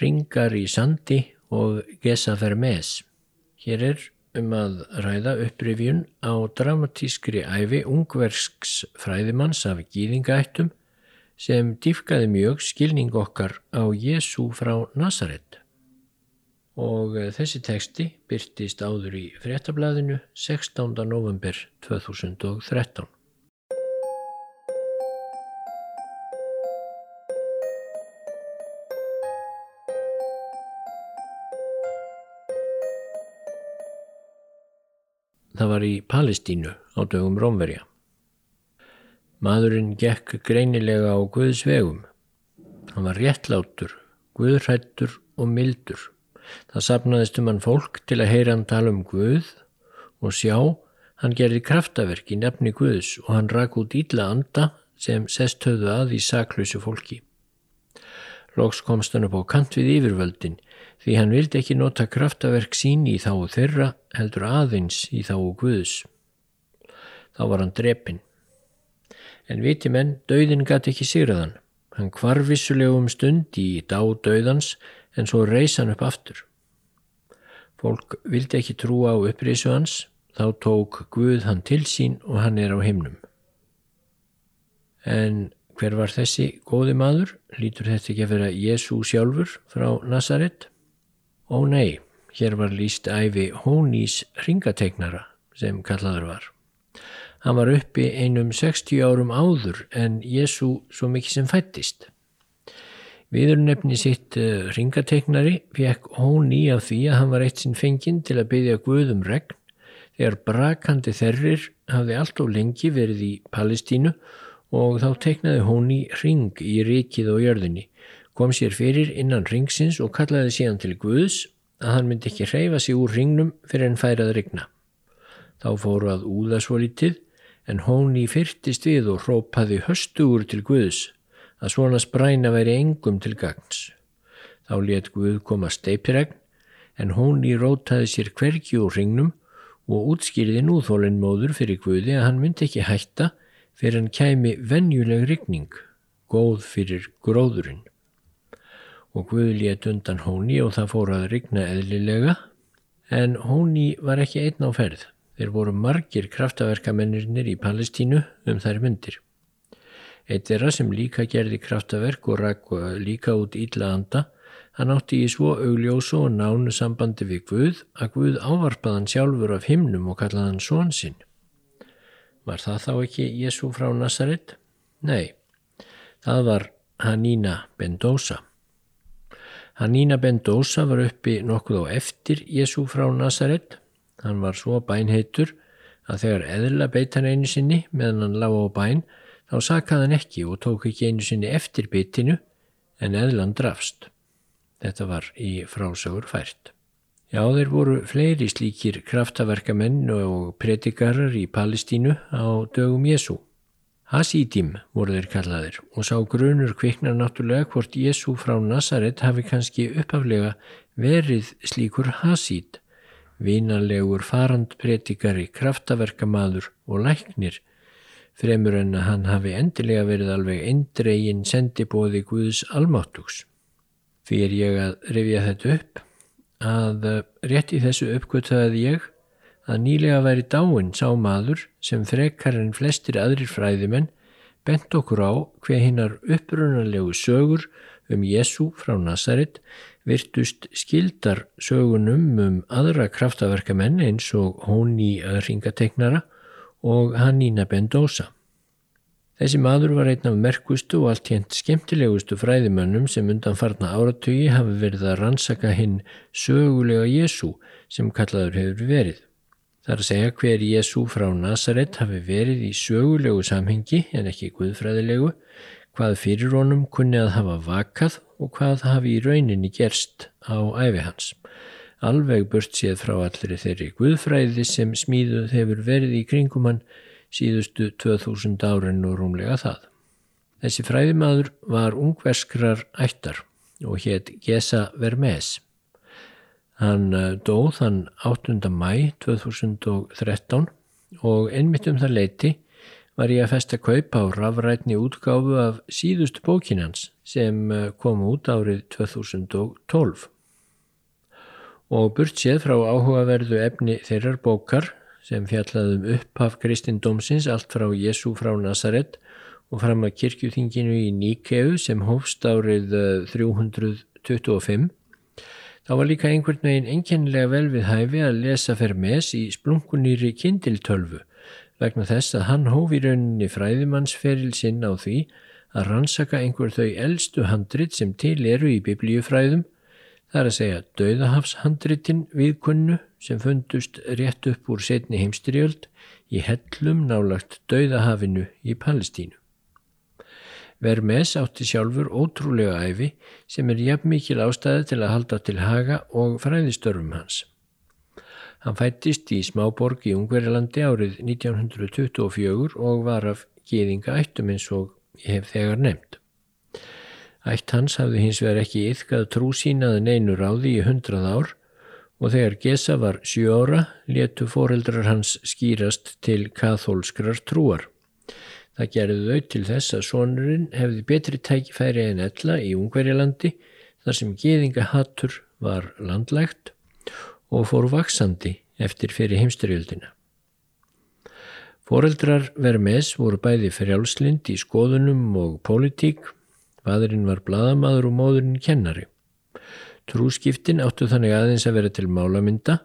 ringar í sandi og gesa fermes. Hér er um að ræða upprifjun á dramatískri æfi ungversks fræðimanns af gýðingaættum sem dýfkaði mjög skilning okkar á Jésu frá Nazaret. Og þessi teksti byrtist áður í fréttablaðinu 16. november 2013. Það var í Palestínu á dögum Rómverja. Maðurinn gekk greinilega á Guðs vegum. Hann var réttlátur, Guðrættur og mildur. Það sapnaðist um hann fólk til að heyra hann tala um Guð og sjá hann gerði kraftaverk í nefni Guðs og hann rak út ílla anda sem sest höfðu að í saklausu fólki. Lóks komst hann upp á kant við yfirvöldin því hann vildi ekki nota kraftaverk sín í þá þeirra heldur aðeins í þá Guðs. Þá var hann drepin. En viti menn, dauðin gæti ekki sigraðan. Hann kvarvissulegum stund í dá dauðans en svo reys hann upp aftur. Fólk vildi ekki trúa á upprisu hans, þá tók Guð hann til sín og hann er á himnum. En hver var þessi góði maður? Lítur þetta ekki að vera Jésu sjálfur frá Nazaret? Ó nei, hér var líst æfi Hónís ringategnara sem kallaður var. Hann var uppi einum 60 árum áður en Jésu svo mikið sem fættist. Viðurnefni sitt eh, ringategnari fekk Hóní af því að hann var eitt sinn fenginn til að byggja Guðum regn þegar brakandi þerrir hafði allt og lengi verið í Palestínu og þá teiknaði Hóní ring í rikið og jörðinni kom sér fyrir innan ringsins og kallaði síðan til Guðs að hann myndi ekki hreyfa sig úr ringnum fyrir en færað rigna. Þá fóru að úða svo litið en hóni fyrtist við og hrópaði höstugur til Guðs að svona spræna væri engum til gagns. Þá let Guð koma steipiregn en hóni rótaði sér hvergi úr ringnum og útskýrði núþólinn móður fyrir Guði að hann myndi ekki hætta fyrir hann kæmi venjuleg rigning, góð fyrir gróðurinn og Guð létt undan Hóni og það fór að rigna eðlilega en Hóni var ekki einn á ferð. Þeir voru margir kraftaverkamennirnir í Palestínu um þær myndir. Eitt þeirra sem líka gerði kraftaverk og rakk líka út ílla anda, hann átti í svo augljósu og nánu sambandi við Guð að Guð ávarpaðan sjálfur af himnum og kallaðan són sinn. Var það þá ekki Jésu frá Nazaret? Nei, það var Hanína Bendosa. Hannína Bendosa var uppi nokkuð á eftir Jésu frá Nazaret. Hann var svo bænheitur að þegar eðla beit hann einu sinni meðan hann lág á bæn þá sakað hann ekki og tók ekki einu sinni eftir bitinu en eðlan drafst. Þetta var í frásögur fært. Já, þeir voru fleiri slíkir kraftaverkamenn og predikarar í Palestínu á dögum Jésu. Hasítim voru þeir kallaðir og sá grunur kviknar náttúrulega hvort Jésu frá Nazaret hafi kannski uppaflega verið slíkur hasít, vinalegur farandpredikari, kraftaverkamaður og læknir, fremur en að hann hafi endilega verið alveg eindregin sendibóði Guðs almáttugs. Fyrir ég að rifja þetta upp, að rétt í þessu uppgötaði ég að nýlega væri dáin sá maður sem frekar en flestir aðrir fræðimenn bent okkur á hver hinnar upprunalegu sögur um Jésu frá Nazaret virtust skildar sögunum um aðra kraftaverkamenn eins og Hóni Ringateknara og Hannína Bendosa. Þessi maður var einn af merkustu og allt hérnt skemmtilegustu fræðimönnum sem undan farna áratögi hafi verið að rannsaka hinn sögulega Jésu sem kallaður hefur verið. Það er að segja hver Jésu frá Nazaret hafi verið í sögulegu samhengi en ekki guðfræðilegu, hvað fyrir honum kunni að hafa vakað og hvað hafi í rauninni gerst á æfi hans. Alveg burt séð frá allir þeirri guðfræði sem smíðuð hefur verið í kringum hann síðustu 2000 árin og rúmlega það. Þessi fræðimaður var ungverskrar ættar og hétt Gesa Vermes. Hann eh, dó þann 8. mæ 2013 og einmitt um það leiti var ég að festa kaup á rafrætni útgáfu af síðustu bókinans sem eh, kom út árið 2012. Og burt séð frá áhugaverðu efni þeirrar bókar sem fjallaðum upp af Kristindómsins allt frá Jésu frá Nazaret og fram að kirkjuþinginu í Níkeu sem hófst árið 325 þá var líka einhvern veginn enkennilega vel við hæfi að lesa Fermes í splunkunýri kindiltölfu vegna þess að hann hófi rauninni fræðimannsferil sinn á því að rannsaka einhver þau eldstu handrit sem til eru í biblíufræðum, þar að segja döðahafshandritin viðkunnu sem fundust rétt upp úr setni heimstyrjöld í hellum nálagt döðahafinu í Palestínu. Vermes átti sjálfur ótrúlega æfi sem er jafn mikil ástæði til að halda til haga og fræðistörfum hans. Hann fættist í smáborg í Ungverilandi árið 1924 og var af geðinga ættum eins og ég hef þegar nefnt. Ætt hans hafði hins vegar ekki yfkað trú sínaði neinu ráði í hundrað ár og þegar Gesa var sjú ára letu foreldrar hans skýrast til kathólskrar trúar. Það gerði þau til þess að sonurinn hefði betri tækifæri en ella í Ungverilandi þar sem geðinga hattur var landlægt og fór vaksandi eftir fyrir heimsturjöldina. Fóreldrar Vermes voru bæði frjálslind í skoðunum og pólitík, fadurinn var bladamadur og móðurinn kennari. Trúskiptin áttu þannig aðeins að vera til málamynda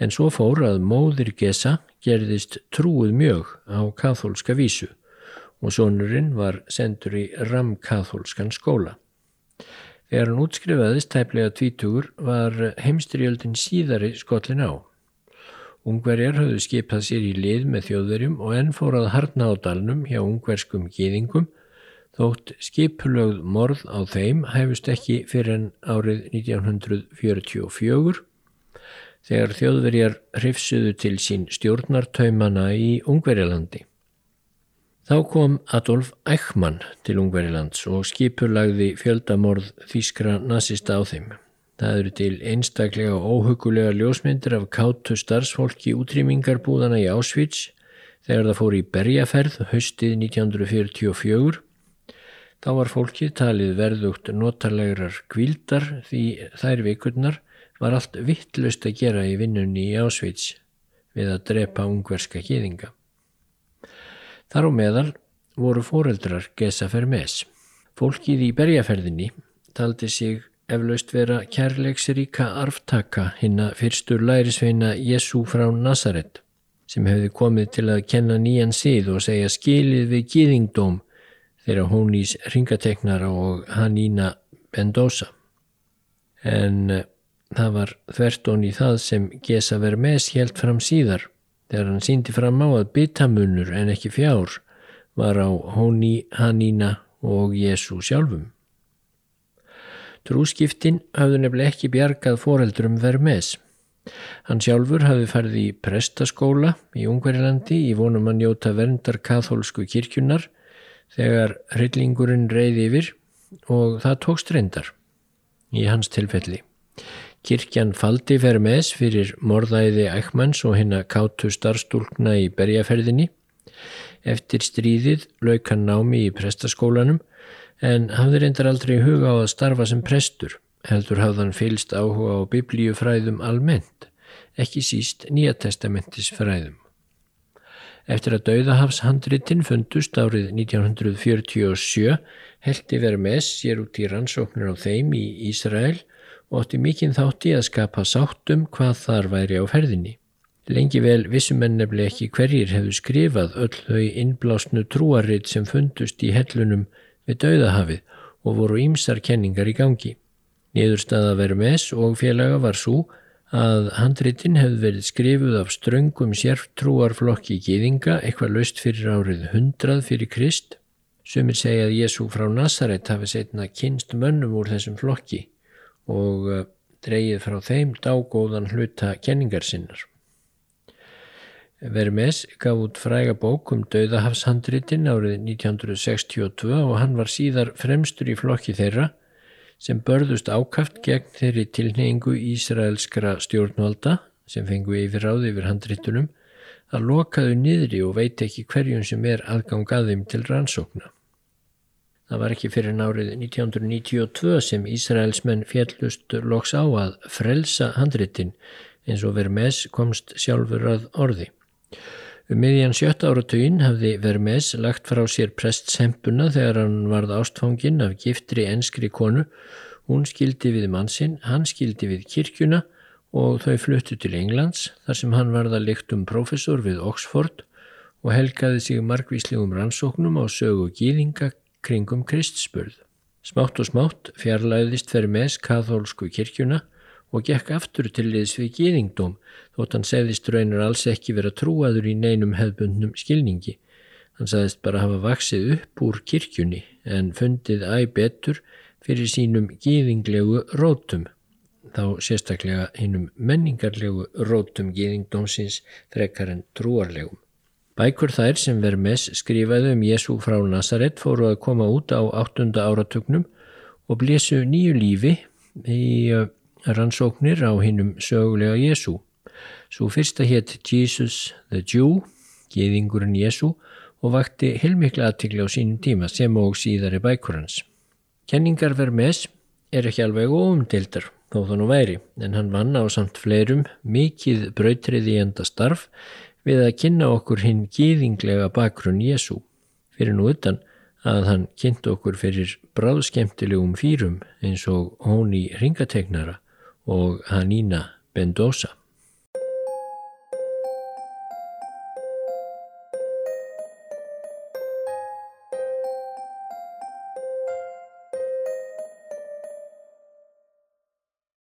en svo fór að móðir Gesa gerðist trúið mjög á kathólska vísu og sonurinn var sendur í ramkathólskan skóla. Þegar hann útskrifaðist tæplega tvítugur var heimstyrjöldin síðari skollin á. Ungverjar höfðu skipað sér í lið með þjóðverjum og enn fórað harna á dalnum hjá ungverskum gýðingum þótt skipulögð morð á þeim hæfust ekki fyrir enn árið 1944 þegar þjóðverjar hrifsuðu til sín stjórnartaumana í Ungverjalandi. Þá kom Adolf Eichmann til Ungverilands og skipulagði fjöldamorð þýskra nazista á þeim. Það eru til einstaklega óhugulega ljósmyndir af kátu starfsfólki útrýmingarbúðana í Ásvíts þegar það fór í berjaferð haustið 1944. Þá var fólkið talið verðugt notalegrar kvíldar því þær vikurnar var allt vittlust að gera í vinnunni í Ásvíts við að drepa ungverska kýðinga. Þar á meðal voru foreldrar Gesa Fermes. Fólkið í berjaferðinni taldi sig eflaust vera kærleiksríka arftaka hinna fyrstur lærisveina Jésu frá Nazaret sem hefði komið til að kenna nýjan síð og segja skilið við gýðingdóm þegar hún ís ringateknara og Hannína Bendosa. En uh, það var þvert í það sem Gesa Vermes helt fram síðar þegar hann síndi fram á að bitamunur en ekki fjár var á Hóni, Hannína og Jésu sjálfum. Trúskiptin hafði nefnileg ekki bjargað foreldurum Vermes. Hann sjálfur hafði farið í prestaskóla í Ungverilandi í vonum að njóta verndar kathólsku kirkjunar þegar hryllingurinn reyði yfir og það tókst reyndar í hans tilfelli. Kirkjan faldi Vermes fyrir morðæði ækmanns og hinna kátu starfstúlkna í berjaferðinni. Eftir stríðið lauk hann námi í prestaskólanum en hafði reyndar aldrei huga á að starfa sem prestur. Heldur hafðan fylst áhuga á biblíufræðum almennt, ekki síst nýjatestamentisfræðum. Eftir að dauðahafshandritin fundust árið 1947 heldi Vermes sér út í rannsóknir á þeim í Ísrael og átti mikinn þátti að skapa sáttum hvað þar væri á ferðinni. Lengi vel vissumenn nefnileg ekki hverjir hefðu skrifað öll þau innblásnu trúarrið sem fundust í hellunum við dauðahafið og voru ímsar kenningar í gangi. Niðurstaða veru mes og félaga var svo að handritin hefði verið skrifuð af ströngum sértrúarflokki í gýðinga eitthvað löst fyrir árið hundrað fyrir Krist. Sumir segja að Jésu frá Nazaret hafi setna kynst mönnum úr þessum flokki og eh, dreyið frá þeim dágóðan hluta kenningar sinnar. Vermes gaf út fræga bók um Dauðahafshandritin árið 1962 og hann var síðar fremstur í flokki þeirra sem börðust ákaft gegn þeirri tilneingu Ísraelskra stjórnvalda sem fengu yfir ráði yfir handritunum að lokaðu niðri og veit ekki hverjum sem er aðgang að þeim til rannsókna. Það var ekki fyrir nárið 1992 sem Ísraelsmenn fjallust loks á að frelsa handritin eins og Vermes komst sjálfur að orði. Um miðjan sjötta áratugin hafði Vermes lagt frá sér prestsempuna þegar hann varð ástfangin af giftri enskri konu. Hún skildi við mannsinn, hann skildi við kirkjuna og þau fluttu til Englands þar sem hann varða líktum profesor við Oxford og helgaði sig margvíslegum rannsóknum á sögu gýðinga kringum kristspurð. Smátt og smátt fjarlæðist Vermes kathólsku kirkjuna og gekk aftur til liðs við gýðingdóm þótt hann segðist raunar alls ekki vera trúaður í neinum hefbundnum skilningi. Hann sagðist bara hafa vaksið upp úr kirkjunni en fundið æg betur fyrir sínum gýðinglegu rótum, þá sérstaklega hinnum menningarlegu rótum gýðingdómsins frekar en trúarlegum. Bækur þær sem Vermes skrifaði um Jésu frá Nazaret fóru að koma út á áttunda áratugnum og blésu nýju lífi í rannsóknir á hinnum sögulega Jésu. Svo fyrsta hétt Jesus the Jew, geðingurinn Jésu og vakti heilmikla aðtikla á sínum tíma sem og síðari bækur hans. Kenningar Vermes er ekki alveg óumdildar þó það nú væri en hann vann á samt fleirum mikið brautriði enda starf við að kynna okkur hinn geðinglega bakgrunn Jésu. Fyrir nú utan að hann kynnt okkur fyrir bráðskemtilegum fýrum eins og hón í ringategnara og Hanina Bendosa.